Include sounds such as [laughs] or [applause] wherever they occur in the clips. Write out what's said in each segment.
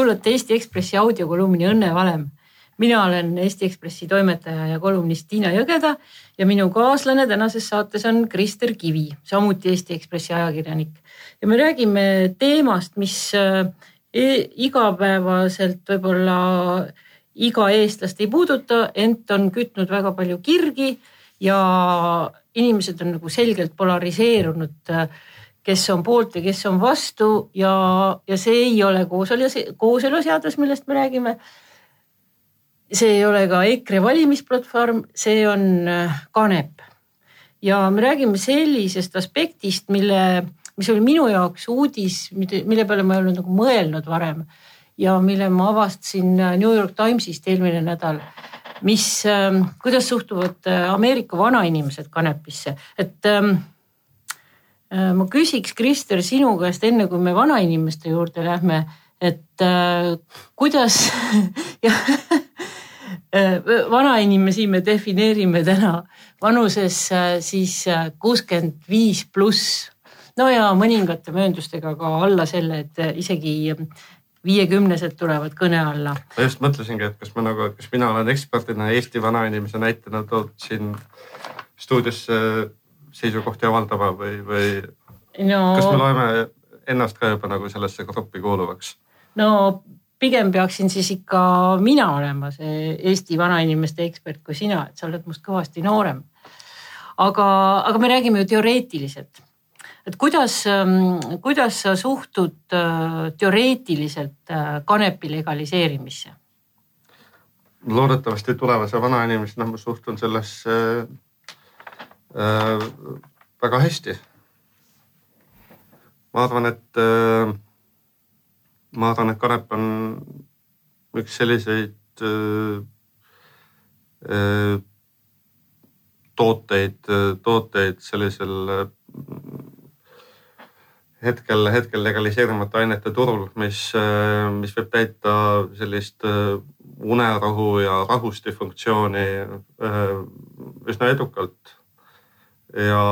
kuulate Eesti Ekspressi audiokolumni Õnnevalem. mina olen Eesti Ekspressi toimetaja ja kolumnist Tiina Jõgeda ja minu kaaslane tänases saates on Krister Kivi, samuti Eesti Ekspressi ajakirjanik. ja me räägime teemast, mis e igapäevaselt võib-olla iga eestlast ei puuduta, ent on kütnud väga palju kirgi ja inimesed on nagu selgelt polariseerunud kes on poolt ja kes on vastu ja, ja see ei ole kooselu, kooseluseadus, millest me räägime. see ei ole ka EKRE valimisplatvorm, see on äh, kanep. ja me räägime sellisest aspektist, mille, mis oli minu jaoks uudis, mille peale ma ei olnud nagu mõelnud varem ja mille ma avastasin äh, New York Timesist eelmine nädal mis, ähm, kuidas suhtuvad äh, Ameerika vanainimesed kanepisse, et ähm, Äh, ma küsiks, Krister, sinu käest enne kui me vanainimeste juurde lähme, et äh, kuidas [laughs] äh, vanainimesi me defineerime täna vanuses äh, siis kuuskümmend viis pluss. no ja mõningate mööndustega ka alla selle, et isegi viiekümnesed tulevad kõne alla. ma just mõtlesingi, et kas ma nagu, kas mina olen eksperdina Eesti vanainimese näitena toodud siin stuudiosse seisukohti avaldama või, või no, kas me loeme ennast ka juba nagu sellesse gruppi kuuluvaks? no pigem peaksin siis ikka mina olema see Eesti vanainimeste ekspert kui sina, et sa oled must kõvasti noorem. aga, aga me räägime ju teoreetiliselt. et kuidas, ähm, kuidas sa suhtud äh, teoreetiliselt äh, kanepi legaliseerimisse? loodetavasti tulevase vanainimesena ma suhtun sellesse väga hästi. ma arvan, et äh, ma arvan, et kanep on üks selliseid äh, äh, tooteid, tooteid sellisel äh, hetkel, hetkel legaliseerimata ainete turul, mis, äh, mis võib täita sellist äh, unerahu ja rahusti funktsiooni üsna edukalt ja,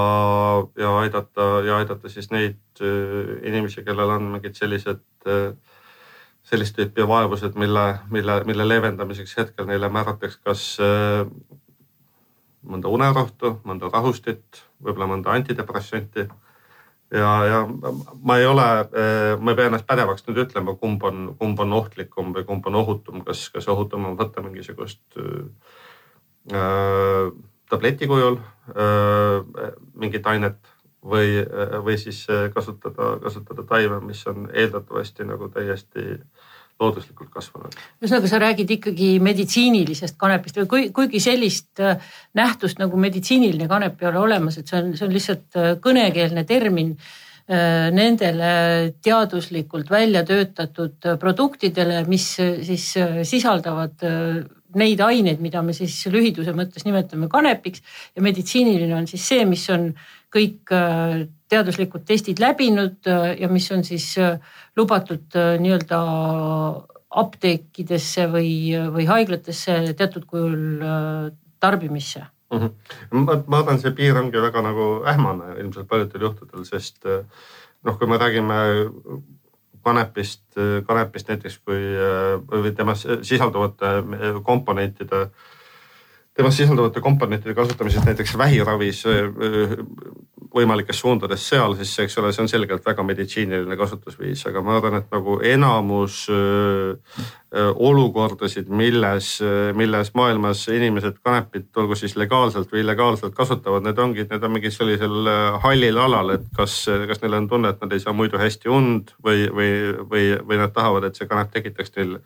ja aidata ja aidata siis neid äh, inimesi, kellel on mingid sellised, äh, sellist tüüpi vaevused, mille, mille, mille leevendamiseks hetkel neile määratakse kas äh, mõnda unerohtu, mõnda rahustit, võib-olla mõnda antidepressanti. ja, ja ma ei ole, ma ei pea ennast pädevaks nüüd ütlema, kumb on, kumb on ohtlikum või kumb on ohutum, kas, kas ohutum on võtta mingisugust äh, tableti kujul mingit ainet või, või siis kasutada, kasutada taime, mis on eeldatavasti nagu täiesti looduslikult kasvanud. ühesõnaga, sa räägid ikkagi meditsiinilisest kanepist või kui, kuigi sellist nähtust nagu meditsiiniline kanep ei ole olemas, et see on, see on lihtsalt kõnekeelne termin nendele teaduslikult välja töötatud produktidele, mis siis sisaldavad neid aineid, mida me siis lühiduse mõttes nimetame kanepiks ja meditsiiniline on siis see, mis on kõik äh, teaduslikud testid läbinud äh, ja mis on siis äh, lubatud nii-öelda apteekidesse või, või haiglatesse teatud kujul tarbimisse mm. -hmm. ma, ma arvan, see piir ongi väga nagu ähmane ilmselt paljudel juhtudel, sest noh, kui me räägime kanepist, kanepist näiteks kui või temas sisalduvate komponentide, temas sisalduvate komponentide kasutamisest näiteks vähiravis võimalikes suundades seal, siis eks ole, see on selgelt väga meditsiiniline kasutusviis, aga ma arvan, et nagu enamus olukordasid, milles, milles maailmas inimesed kanepit, olgu siis legaalselt või illegaalselt kasutavad, need ongi, need on mingil sellisel hallil alal, et kas, kas neil on tunne, et nad ei saa muidu hästi und või, või, või, või nad tahavad, et see kanep tekitaks neil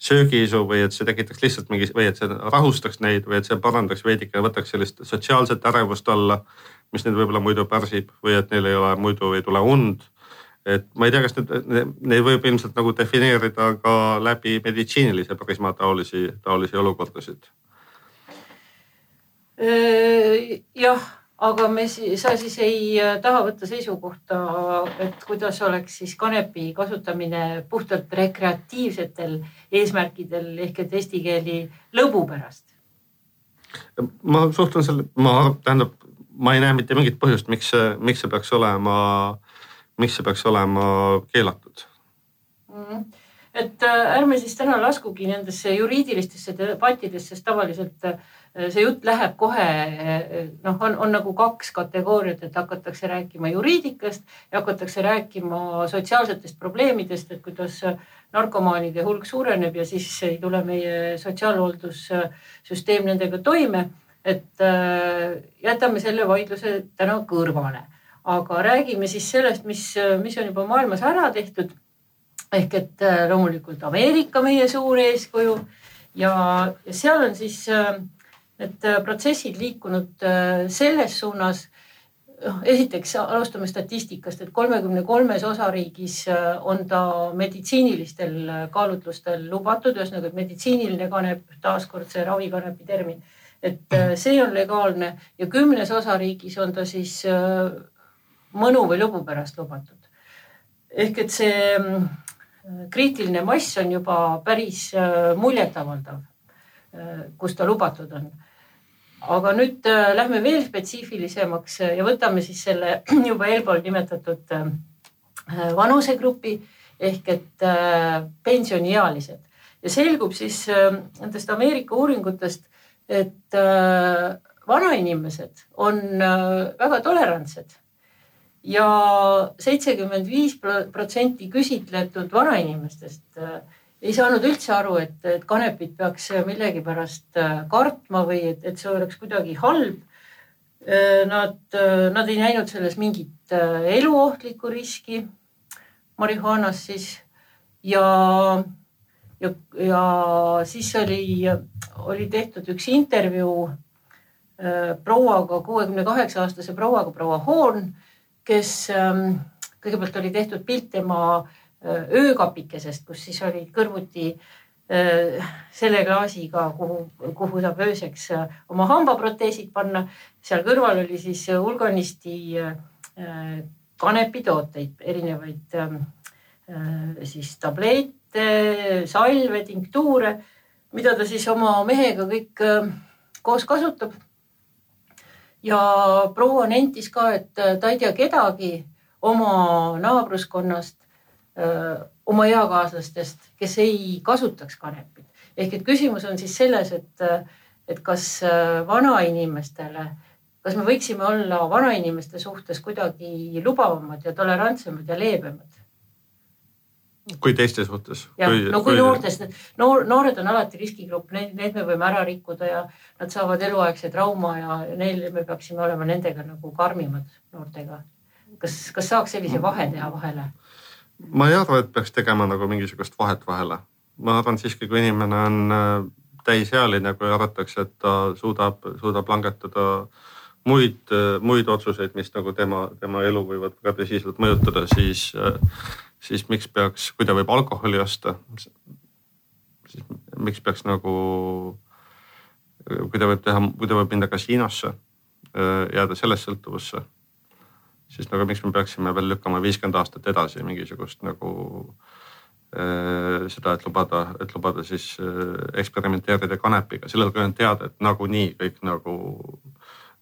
söögiisu või et see tekitaks lihtsalt mingi või et see rahustaks neid või et see parandaks veidike, võtaks sellist sotsiaalset ärevust alla mis neid võib-olla muidu pärsib või et neil ei ole muidu ei tule und. et ma ei tea, kas need, neid võib ilmselt nagu defineerida ka läbi meditsiinilise prisma taolisi, taolisi olukordasid. jah, aga me, sa siis ei äh, taha võtta seisukohta, et kuidas oleks siis kanepi kasutamine puhtalt rekreatiivsetel eesmärkidel ehk et eesti keeli lõbu pärast? ma suhtun selle, ma tähendab ma ei näe mitte mingit põhjust, miks see, miks see peaks olema, miks see peaks olema keelatud mm. et äh, ärme siis täna laskugi nendesse juriidilistesse debattidesse, sest tavaliselt äh, see jutt läheb kohe noh, on, on nagu kaks kategooriat, et hakatakse rääkima juriidikast ja hakatakse rääkima sotsiaalsetest probleemidest, et kuidas narkomaanide hulk suureneb ja siis ei tule meie sotsiaalhooldussüsteem nendega toime. Et jätame selle vaidluse täna kõrvale aga räägime siis sellest, mis, mis on juba maailmas ära tehtud. ehk et äh, loomulikult Ameerika meie suur eeskuju ja, ja seal on siis äh, need äh, protsessid liikunud selles suunas. noh, esiteks alustame statistikast, et kolmekümne kolmes osariigis on ta meditsiinilistel kaalutlustel lubatud, ühesõnaga meditsiiniline kanep, taaskord see ravikanepi termin, et see on legaalne ja kümnes osariigis on ta siis mõnu või lõbu pärast lubatud. ehk et see mm, kriitiline mass on juba päris äh, muljetavaldav, äh, kus ta lubatud on. aga nüüd äh, lähme veel spetsiifilisemaks ja võtame siis selle [clears throat] juba eelpool nimetatud vanusegrupi ehk et pensioniealised ja selgub siis nendest Ameerika uuringutest, et vanainimesed on väga tolerantsed ja seitsekümmend viis protsenti küsitletud vanainimestest äh, ei saanud üldse aru, et, et kanepit peaks millegipärast äh, kartma või et, et see oleks kuidagi halb. Äh, nad, nad ei näinud selles mingit eluohtlikku riski marihuanas siis ja, ja, ja siis oli, oli tehtud üks intervjuu prouaga, kuuekümne kaheksa aastase prouaga, proua Horn kes ähm, kõigepealt oli tehtud pilt tema äh, öökapikesest, kus siis olid kõrvuti äh, selle klaasiga, kuhu, kuhu saab ööseks äh, oma hambaproteesid panna. seal kõrval oli siis hulganisti kanepitooteid, erinevaid ähm, siis tableete, salve, tinktuure, mida ta siis oma mehega kõik koos kasutab ja proua nentis ka, et äh, ta ei tea kedagi oma naabruskonnast, äh, oma eakaaslastest, kes ei kasutaks kanepit. ehk et küsimus on siis selles, et, äh, et kas vanainimestele, kas me võiksime olla vanainimeste suhtes kuidagi lubavamad ja tolerantsemad ja leebemad kui teiste suhtes. jah, no kui, kui... noortest, noor, noored on alati riskigrupp, neid, neid me võime ära rikkuda ja nad saavad eluaegse trauma ja neil me peaksime olema nendega nagu karmimad noortega. kas, kas saaks sellise vahe teha vahele? ma ei arva, et peaks tegema nagu mingisugust vahet vahele. ma arvan siiski, kui inimene on äh, täisealine, kui arvatakse, et ta suudab, suudab langetada muid, muid otsuseid, mis nagu tema, tema elu võivad väga tõsiselt mõjutada, siis äh, siis miks peaks, kui ta võib alkoholi osta, siis miks peaks nagu, kui ta võib teha, kui ta võib minna kasiinosse, jääda sellest sõltuvusse, siis nagu miks me peaksime veel lükkama viiskümmend aastat edasi mingisugust nagu seda, et lubada, et lubada siis eksperimenteerida kanepiga, sellel kui on teada, et nagunii kõik nagu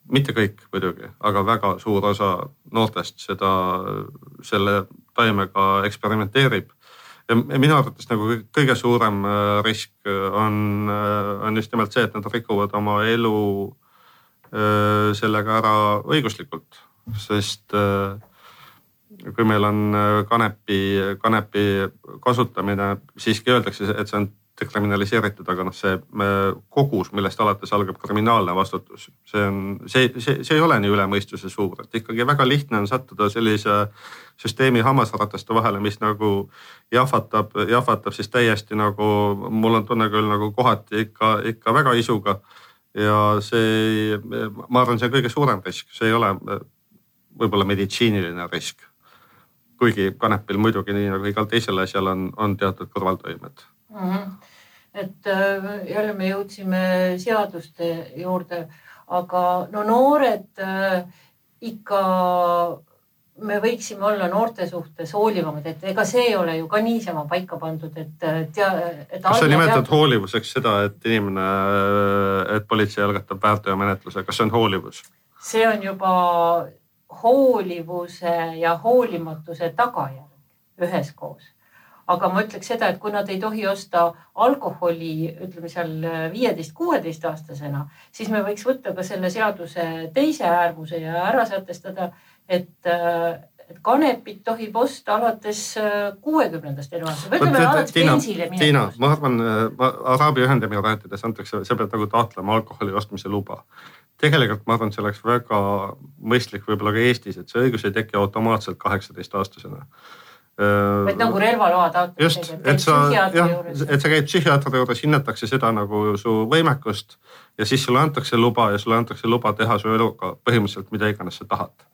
mitte kõik muidugi, aga väga suur osa noortest seda, selle taimega eksperimenteerib. ja minu arvates nagu kõige suurem äh, risk äh, on, äh, on just nimelt see, et nad rikuvad oma elu sellega ära õiguslikult, sest kui meil on kanepi, kanepi kasutamine, siiski öeldakse, et see on dekriminaliseeritud, aga noh, see kogus, millest alates algab kriminaalne vastutus, see on, see, see, see ei ole nii üle mõistuse suur, et ikkagi väga lihtne on sattuda sellise süsteemi hammasrataste vahele, mis nagu jahvatab, jahvatab siis täiesti nagu, mul on tunne küll nagu kohati ikka, ikka väga isuga. ja see, ma arvan, see on kõige suurem risk, see ei ole võib-olla meditsiiniline risk. kuigi kanepil muidugi nii nagu igal teisel asjal on, on teatud kõrvaltoimed mm. -hmm. Et äh, jälle me jõudsime seaduste juurde, aga no noored äh, ikka me võiksime olla noorte suhtes hoolivamad, et ega see ei ole ju ka niisama paika pandud, et äh, tea, kas sa nimetad peab... hoolivuseks seda, et inimene, et politsei algatab väärteomenetluse, kas see on hoolivus? see on juba hoolivuse ja hoolimatuse tagajärg üheskoos aga ma ütleks seda, et kui nad ei tohi osta alkoholi, ütleme seal viieteist, kuueteist aastasena, siis me võiks võtta ka selle seaduse teise äärmuse ja ära sätestada, et et kanepit tohib osta alates kuuekümnendast eluaastast. Tiina, Tiina, ma arvan, Araabia Ühendemiraatides antakse, sa pead nagu taotlema alkoholi ostmise luba. Tegelikult ma arvan, et see oleks väga mõistlik võib-olla ka Eestis, et see õigus ei teki automaatselt kaheksateist aastasena vaid nagu relvaloa taotlemine. just, et sa jah, et sa käid psühhiaatri juures, hinnatakse seda nagu su võimekust ja siis sulle antakse luba ja sulle antakse luba teha su eluga põhimõtteliselt mida iganes sa tahad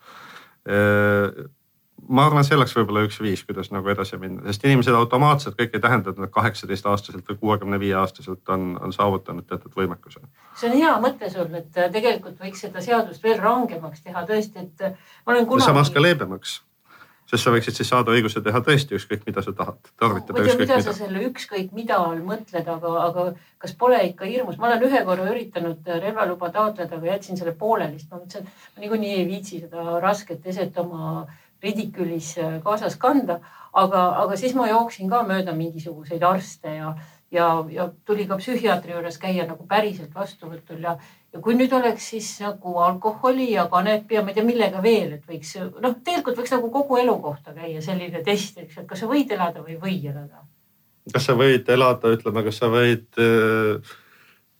ma arvan, see oleks võib-olla üks viis, kuidas nagu edasi minna, sest inimesed automaatselt kõik ei tähenda, et nad kaheksateist aastaselt või kuuekümne viie aastaselt on, on saavutanud teatud võimekuse. see on hea mõte sul, et tegelikult võiks seda seadust veel rangemaks teha tõesti, et ma olen kunagi. samas ka leebemaks, sest sa võiksid siis saada õiguse teha tõesti ükskõik, mida sa tahad, tarvitada no, ükskõik mida. mida sa selle ükskõik mida all mõtled, aga, aga kas pole ikka hirmus, ma olen ühe korra üritanud relvaluba taotleda, aga jätsin selle pooleli, sest ma mõtlesin, et ma niikuinii ei viitsi seda rasket eset oma ridikülis äh, kaasas kanda, aga, aga siis ma jooksin ka mööda mingisuguseid arste ja, ja, ja tuli ka psühhiaatri juures käia nagu päriselt vastuvõtul ja, ja kui nüüd oleks siis nagu alkoholi ja kanepi ja ma ei tea, millega veel, et võiks noh, tegelikult võiks nagu kogu elu kohta käia selline test, eks, et kas sa võid elada või ei või elada. kas sa võid elada, ütleme, kas sa võid äh,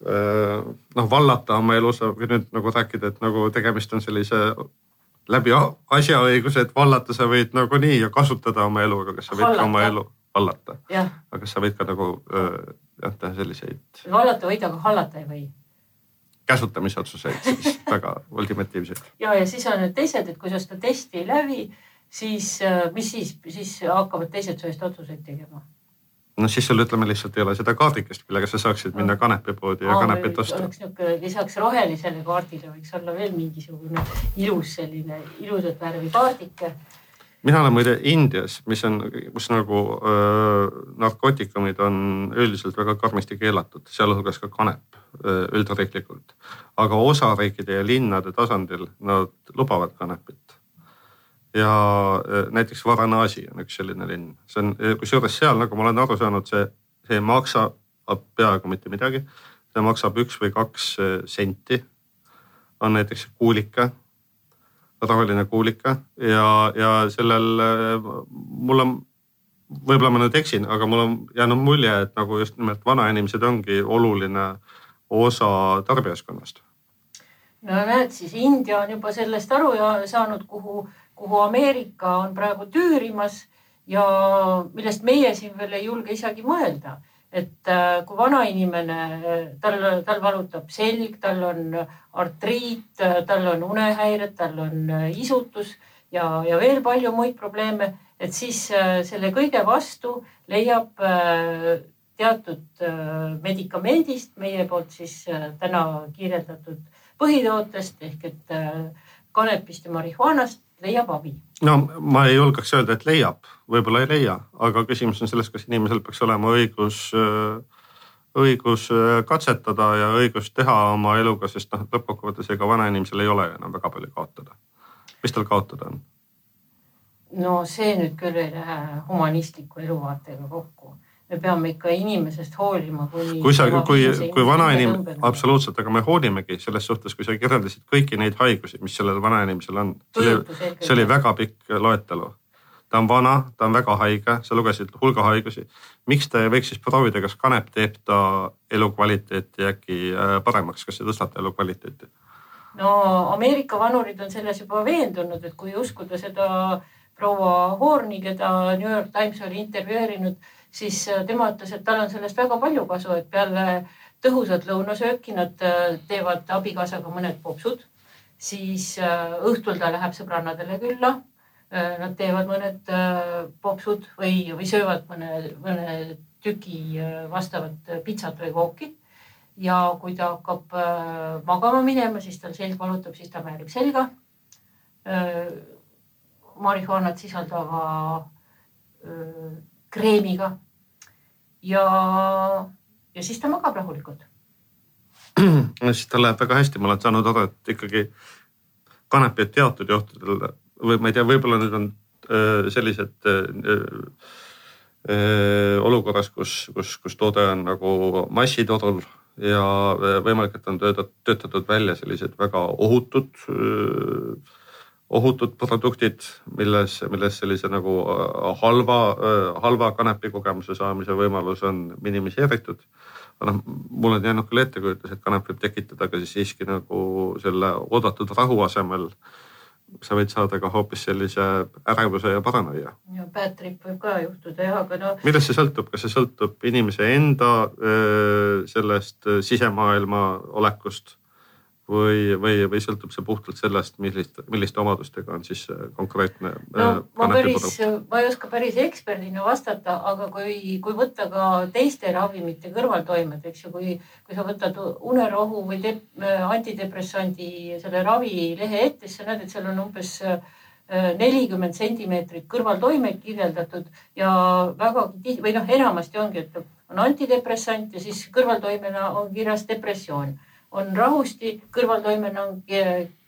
äh, noh, vallata oma elu, sa võid nüüd nagu rääkida, et nagu tegemist on sellise läbi asjaõiguse, et vallata sa võid nagunii ja kasutada oma elu, aga kas sa võid hallata. ka oma elu hallata? aga kas sa võid ka nagu jah, teha selliseid. vallata võid, aga hallata ei või. Käsutamisotsuseid siis [laughs] väga ultimatiivseid. ja, ja siis on need teised, et kui sa seda testi ei läbi, siis mis siis, siis hakkavad teised su eest otsuseid tegema no siis sul ütleme lihtsalt ei ole seda kaardikest, millega sa saaksid minna kanepipoodi ja kanepit osta. oleks niisugune lisaks rohelisele kaardile võiks olla veel mingisugune ilus selline ilusat värvi kaardike. Mina olen muide Indias, mis on, kus nagu öö, narkootikumid on üldiselt väga karmisti keelatud, sealhulgas ka kanep öö, üldriiklikult. aga osariikide ja linnade tasandil nad lubavad kanepit ja e, näiteks Varanasi on üks selline linn, see on kusjuures seal, nagu ma olen aru saanud, see, see ei maksa peaaegu mitte midagi. see maksab üks või kaks senti. on näiteks kuulika, tavaline kuulika ja, ja sellel mul on, võib-olla ma nüüd eksin, aga mul on jäänud mulje, et nagu just nimelt vanainimesed ongi oluline osa tarbijaskonnast. no näed, siis India on juba sellest aru saanud, kuhu kuhu Ameerika on praegu tüürimas ja millest meie siin veel ei julge isegi mõelda. Et äh, kui vanainimene, tal, tal valutab selg, tal on artriit, tal on unehäired, tal on äh, isutus ja, ja veel palju muid probleeme, et siis äh, selle kõige vastu leiab teatud medikamendist, meie poolt siis täna kirjeldatud põhitootest ehk et kanepist ja marihuanast leiab abi. No ma ei julgeks öelda, et leiab, võib-olla ei leia, aga küsimus on selles, kas inimesel peaks olema õigus, õigus katsetada ja õigus teha oma eluga, sest noh, lõppkokkuvõttes ega vanainimesel ei ole enam väga palju kaotada. mis tal kaotada on? no see nüüd küll ei lähe humanistliku eluvaatega kokku me peame ikka inimesest hoolima. kui sa, kui, kui vanainimene, absoluutselt, aga me hoolimegi selles suhtes, kui sa kirjeldasid kõiki neid haigusi, mis sellel vanainimesel on. see oli, väga pikk loetelu. ta on vana, ta on väga haige, sa lugesid hulga haigusi. miks ta ei võiks siis proovida, kas kanep teeb ta elukvaliteeti äkki äh, paremaks, kas see tõstab ta elukvaliteeti? no Ameerika vanurid on selles juba veendunud, et kui uskuda seda proua Horni, keda New York Times oli intervjueerinud siis äh, tema ütles, et tal on sellest väga palju kasu, et peale tõhusat lõunasööki nad äh, teevad abikaasaga mõned popsud, siis äh, õhtul ta läheb sõbrannadele külla. Nad teevad mõned popsud või, või söövad mõne, mõne tüki vastavat pitsat või kooki. ja kui ta hakkab magama minema, siis tal selg valutab, siis ta määrib selga. marihuanat sisaldava kreemiga ja, ja siis ta magab rahulikult. siis tal läheb väga hästi, ma olen saanud aru, et ikkagi kanepit teatud juhtudel või ma ei tea, võib-olla need on äh, sellised äh, olukorras, kus, kus, kus toode on nagu massiturul ja võimalik, et on töötatud, välja sellised väga ohutud, ohutud produktid, milles, milles sellise nagu halva, halva kanepikogemuse saamise võimalus on minimiseeritud aga noh, mul on jäänud küll ettekujutus, et kanep võib tekitada ka siis siiski nagu selle oodatud rahu asemel äh, sa võid saada ka hoopis sellise ärevuse ja paranoia. ja bad trip võib ka juhtuda jah, aga no. millest see sõltub, kas see sõltub inimese enda sellest sisemaailma olekust või, või, või sõltub see puhtalt sellest, millist, milliste omadustega on siis konkreetne no,? Äh, ma päris, ma ei oska päris eksperdina vastata, aga kui, kui võtta ka teiste ravimite kõrvaltoimed, eks ju, kui, kui sa võtad unerohu või te, antidepressandi selle ravilehe ette, siis sa näed, et seal on umbes äh, nelikümmend sentimeetrit kõrvaltoimeid kirjeldatud ja vägagi tihti või noh, enamasti ongi, et on antidepressant ja siis kõrvaltoimena on kirjas depressioon on rahusti, kõrvaltoimena on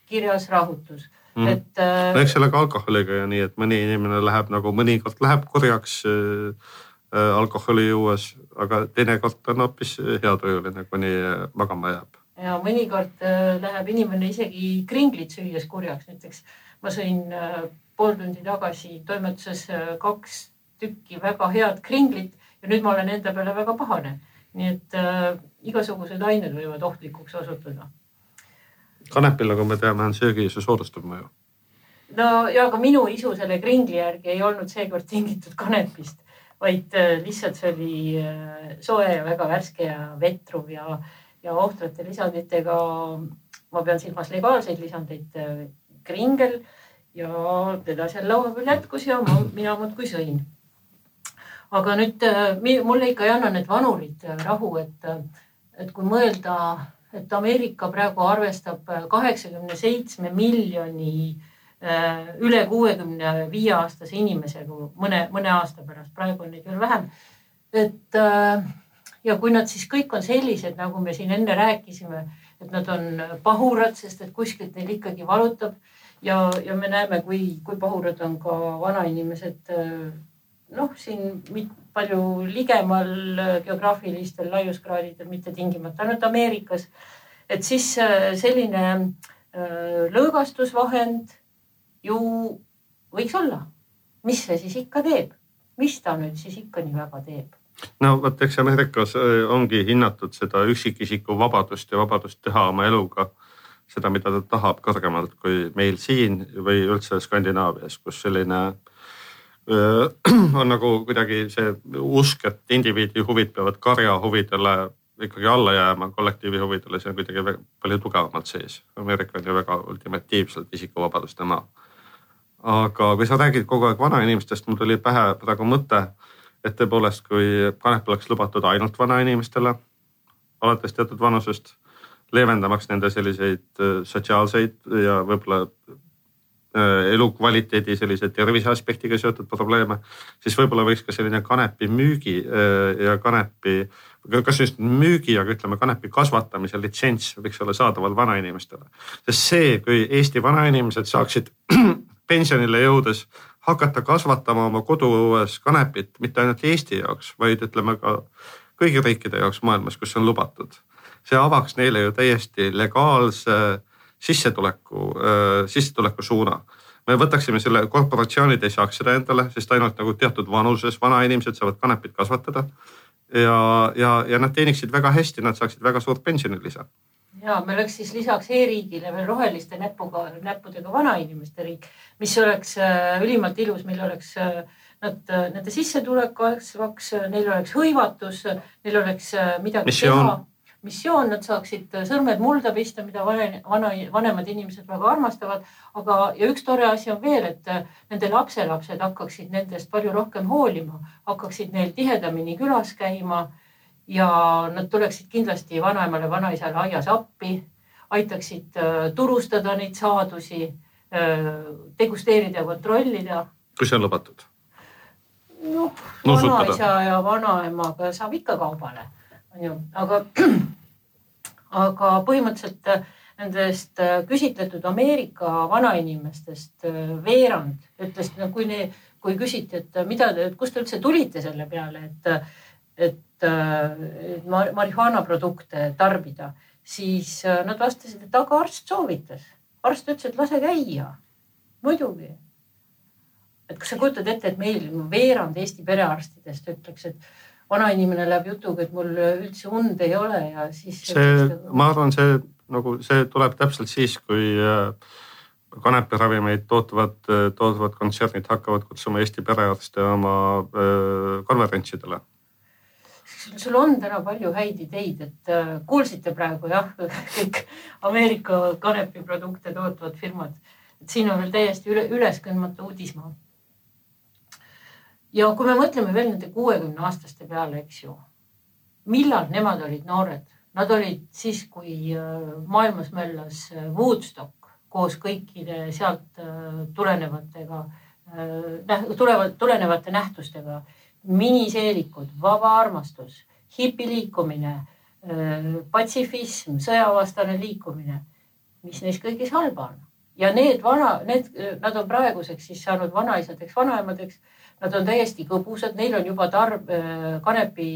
kirjas rahutus mm., et. Äh, no eks sellega alkoholiga ju nii, et mõni inimene läheb nagu mõnikord läheb kurjaks äh, äh, alkoholi juues, aga teinekord on hoopis heatujuline, kuni magama jääb. ja mõnikord äh, läheb inimene isegi kringlit süües kurjaks, näiteks ma sõin äh, pool tundi tagasi toimetuses äh, kaks tükki väga head kringlit ja nüüd ma olen enda peale väga pahane nii et äh, igasugused ained võivad ohtlikuks osutuda. kanepil, nagu me teame, on söögiisu soodustav mõju. no ja ka minu isu selle kringli järgi ei olnud seekord tingitud kanepist, vaid äh, lihtsalt see oli äh, soe ja väga värske ja vetruv ja, ja ohtrate lisanditega. ma pean silmas legaalseid lisandeid, äh, kringel ja teda seal laua peal jätkus ja ma, mina muudkui sõin aga nüüd äh, mulle ikka ei anna need vanurid äh, rahu, et, äh, et kui mõelda, et Ameerika praegu arvestab kaheksakümne seitsme miljoni üle kuuekümne viie aastase inimesega mõne, mõne aasta pärast, praegu on neid veel vähem. et ja kui nad siis kõik on sellised, nagu me siin enne rääkisime, et nad on pahurad, sest et kuskilt neil ikkagi valutab ja, ja me näeme, kui, kui pahurad on ka vanainimesed noh, siin palju ligemal geograafilistel laiuskraadidel, mitte tingimata ainult Ameerikas. et siis äh, selline äh, lõõgastusvahend ju võiks olla. mis see siis ikka teeb, mis ta nüüd siis ikka nii väga teeb? no vot, eks Ameerikas äh, ongi hinnatud seda üksikisiku vabadust ja vabadust teha oma eluga seda, mida ta tahab kõrgemalt kui meil siin või üldse Skandinaavias, kus selline äh, [clears throat] on nagu kuidagi see usk, et indiviidi huvid peavad karja huvidele ikkagi alla jääma, kollektiivi huvidele, see on kuidagi palju tugevamalt sees. Ameerika on ju väga ultimatiivselt isikuvabaduste maa. aga kui sa räägid kogu aeg vanainimestest, mul tuli pähe praegu mõte, et tõepoolest, kui kanep oleks lubatud ainult vanainimestele alates teatud vanusest, leevendamaks nende selliseid sotsiaalseid ja võib-olla elukvaliteedi sellise tervise aspektiga seotud probleeme, siis võib-olla võiks ka selline kanepi müügi äh, ja kanepi, kas just müügi, aga ütleme kanepi kasvatamise litsents võiks olla saadaval vanainimestele. sest see, kui Eesti vanainimesed saaksid [clears throat] pensionile jõudes hakata kasvatama oma koduõues kanepit mitte ainult Eesti jaoks, vaid ütleme ka kõigi riikide jaoks maailmas, kus see on lubatud. see avaks neile ju täiesti legaalse sissetuleku, sissetuleku suuna me võtaksime selle, korporatsioonid ei saaks seda endale, sest ainult nagu teatud vanuses vanainimesed saavad kanepit kasvatada. ja, ja, ja nad teeniksid väga hästi, nad saaksid väga suurt pensionilisa. ja me oleks siis lisaks e-riigile veel roheliste näpuga, näppudega vanainimeste riik, mis oleks äh, ülimalt ilus, meil oleks äh, nad, äh, nende sissetulek kasvaks, neil oleks hõivatus, neil oleks midagi Missioon. teha missioon, nad saaksid sõrmed mulda pista, mida vana, vana, vanemad inimesed väga armastavad. aga, ja üks tore asi on veel, et nende lapselapsed hakkaksid nendest palju rohkem hoolima, hakkaksid neil tihedamini külas käima. ja nad tuleksid kindlasti vanaemale, vanaisale aias appi, aitaksid äh, turustada neid saadusi, äh, degusteerida ja kontrollida. kui see on lubatud? noh, vanaisa ja vanaemaga saab ikka kaubale on ju, aga, aga põhimõtteliselt äh, nendest äh, küsitletud Ameerika vanainimestest äh, veerand ütles, no kui ne, kui küsiti, et mida kust te üldse tulite selle peale, et, et, et marihuana produkte tarbida, siis nad vastasid, et aga arst soovitas. arst ütles, et lase käia. muidugi. et kas sa kujutad ette, et meil veerand Eesti perearstidest ütleks, et vanainimene läheb jutuga, et mul üldse und ei ole ja siis. see, ma arvan, see nagu see tuleb täpselt siis, kui äh, kanepiravimeid tootvad, tootvad kontsernid hakkavad kutsuma Eesti perearste oma äh, konverentsidele sul on täna palju häid ideid, et äh, kuulsite praegu jah, [laughs] kõik Ameerika kanepiprodukte tootvad firmad, et siin on veel täiesti üle, üleskandmatu uudismaa ja kui me mõtleme veel nende kuuekümne aastaste peale, eks ju, millal nemad olid noored? Nad olid siis, kui äh, maailmas möllas äh, Woodstock koos kõikide sealt äh, tulenevatega, tulevad, tulenevate nähtustega, miniseelikud, vaba armastus, hipiliikumine, patsifism, sõjavastane liikumine. mis neis kõigis halba on? ja need vana, need, nad on praeguseks siis saanud vanaisadeks, vanaemadeks Nad on täiesti kõbusad, neil on juba tarb, kanepi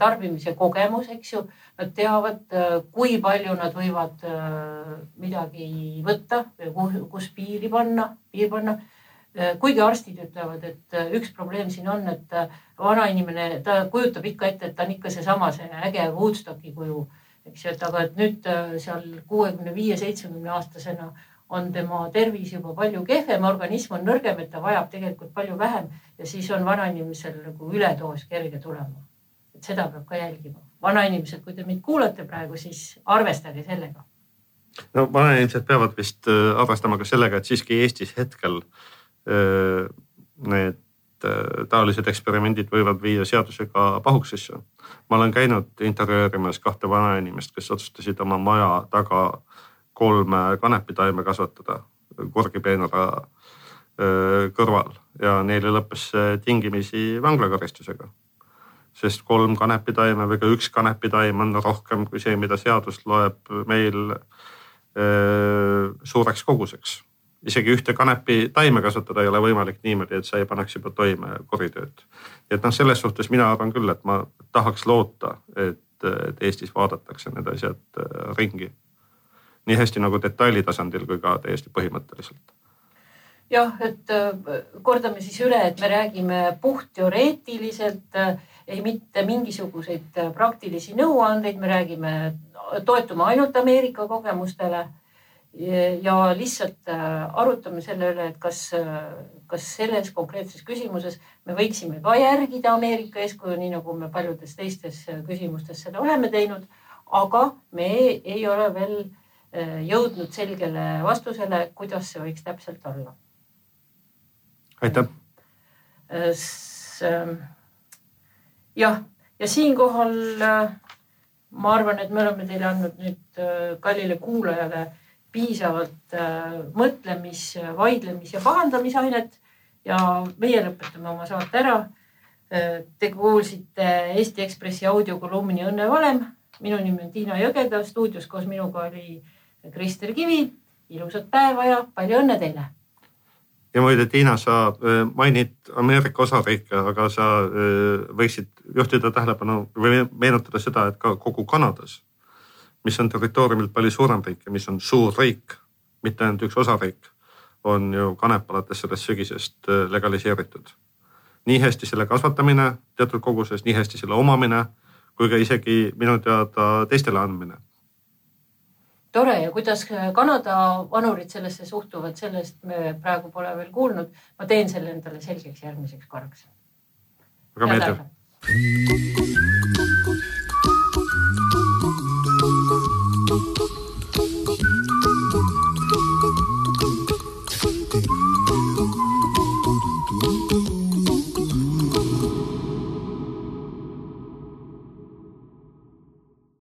tarbimise kogemus, eks ju. Nad teavad, kui palju nad võivad midagi võtta, kus piiri panna, piir panna. kuigi arstid ütlevad, et üks probleem siin on, et vanainimene, ta kujutab ikka ette, et ta on ikka seesama, see äge Woodstocki kuju, eks ju, et aga et nüüd seal kuuekümne viie, seitsmekümne aastasena on tema tervis juba palju kehvem, organism on nõrgem, et ta vajab tegelikult palju vähem ja siis on vanainimesel nagu üledoos kerge tulema. et seda peab ka jälgima. vanainimesed, kui te mind kuulate praegu, siis arvestage sellega. no vanainimesed peavad vist äh, arvestama ka sellega, et siiski Eestis hetkel äh, need äh, taolised eksperimendid võivad viia seadusega pahuksisse. ma olen käinud intervjueerimas kahte vanainimest, kes otsustasid oma maja taga kolme kanepitaime kasvatada korgipeenra kõrval ja neile lõppes see tingimisi vanglakaristusega. sest kolm kanepitaime või ka üks kanepitaim on rohkem kui see, mida seadus loeb meil suureks koguseks. isegi ühte kanepitaime kasvatada ei ole võimalik niimoodi, et sa ei paneks juba toime kuritööd. et noh, selles suhtes mina arvan küll, et ma tahaks loota, et, et Eestis vaadatakse need asjad ringi nii hästi nagu detaili tasandil kui ka täiesti põhimõtteliselt. jah, et äh, kordame siis üle, et me räägime puhtteoreetiliselt, äh, ei mitte mingisuguseid äh, praktilisi nõuandeid, me räägime, toetume ainult Ameerika kogemustele ja lihtsalt arutame selle üle, et kas, kas selles konkreetses küsimuses me võiksime ka järgida Ameerika eeskuju, nii nagu me paljudes teistes küsimustes seda oleme teinud. aga me ei, ole veel jõudnud selgele vastusele, kuidas see võiks täpselt olla. aitäh. Äh, ähm, jah, ja siinkohal äh, ma arvan, et me oleme teile andnud nüüd kallile kuulajale piisavalt mõtlemis, vaidlemis ja pahandamisainet ja meie lõpetame oma saate ära. Te kuulsite Eesti Ekspressi audiokolumni Õnne valem. minu nimi on Tiina Jõgeda, stuudios koos minuga oli Krister Kivi, ilusat päeva ja palju õnne teile. ja muide, Tiina, sa äh, mainid Ameerika osariike, aga sa äh, võiksid juhtida tähelepanu või meenutada seda, et ka kogu Kanadas, mis on territooriumilt palju suurem riik ja mis on suur riik, mitte ainult üks osariik, on ju kanep alates sellest sügisest äh, legaliseeritud. nii hästi selle kasvatamine teatud koguses, nii hästi selle omamine kui ka isegi minu teada teistele andmine tore ja kuidas Kanada vanurid sellesse suhtuvad, sellest me praegu pole veel kuulnud. ma teen selle endale selgeks järgmiseks korraks. väga meeldiv.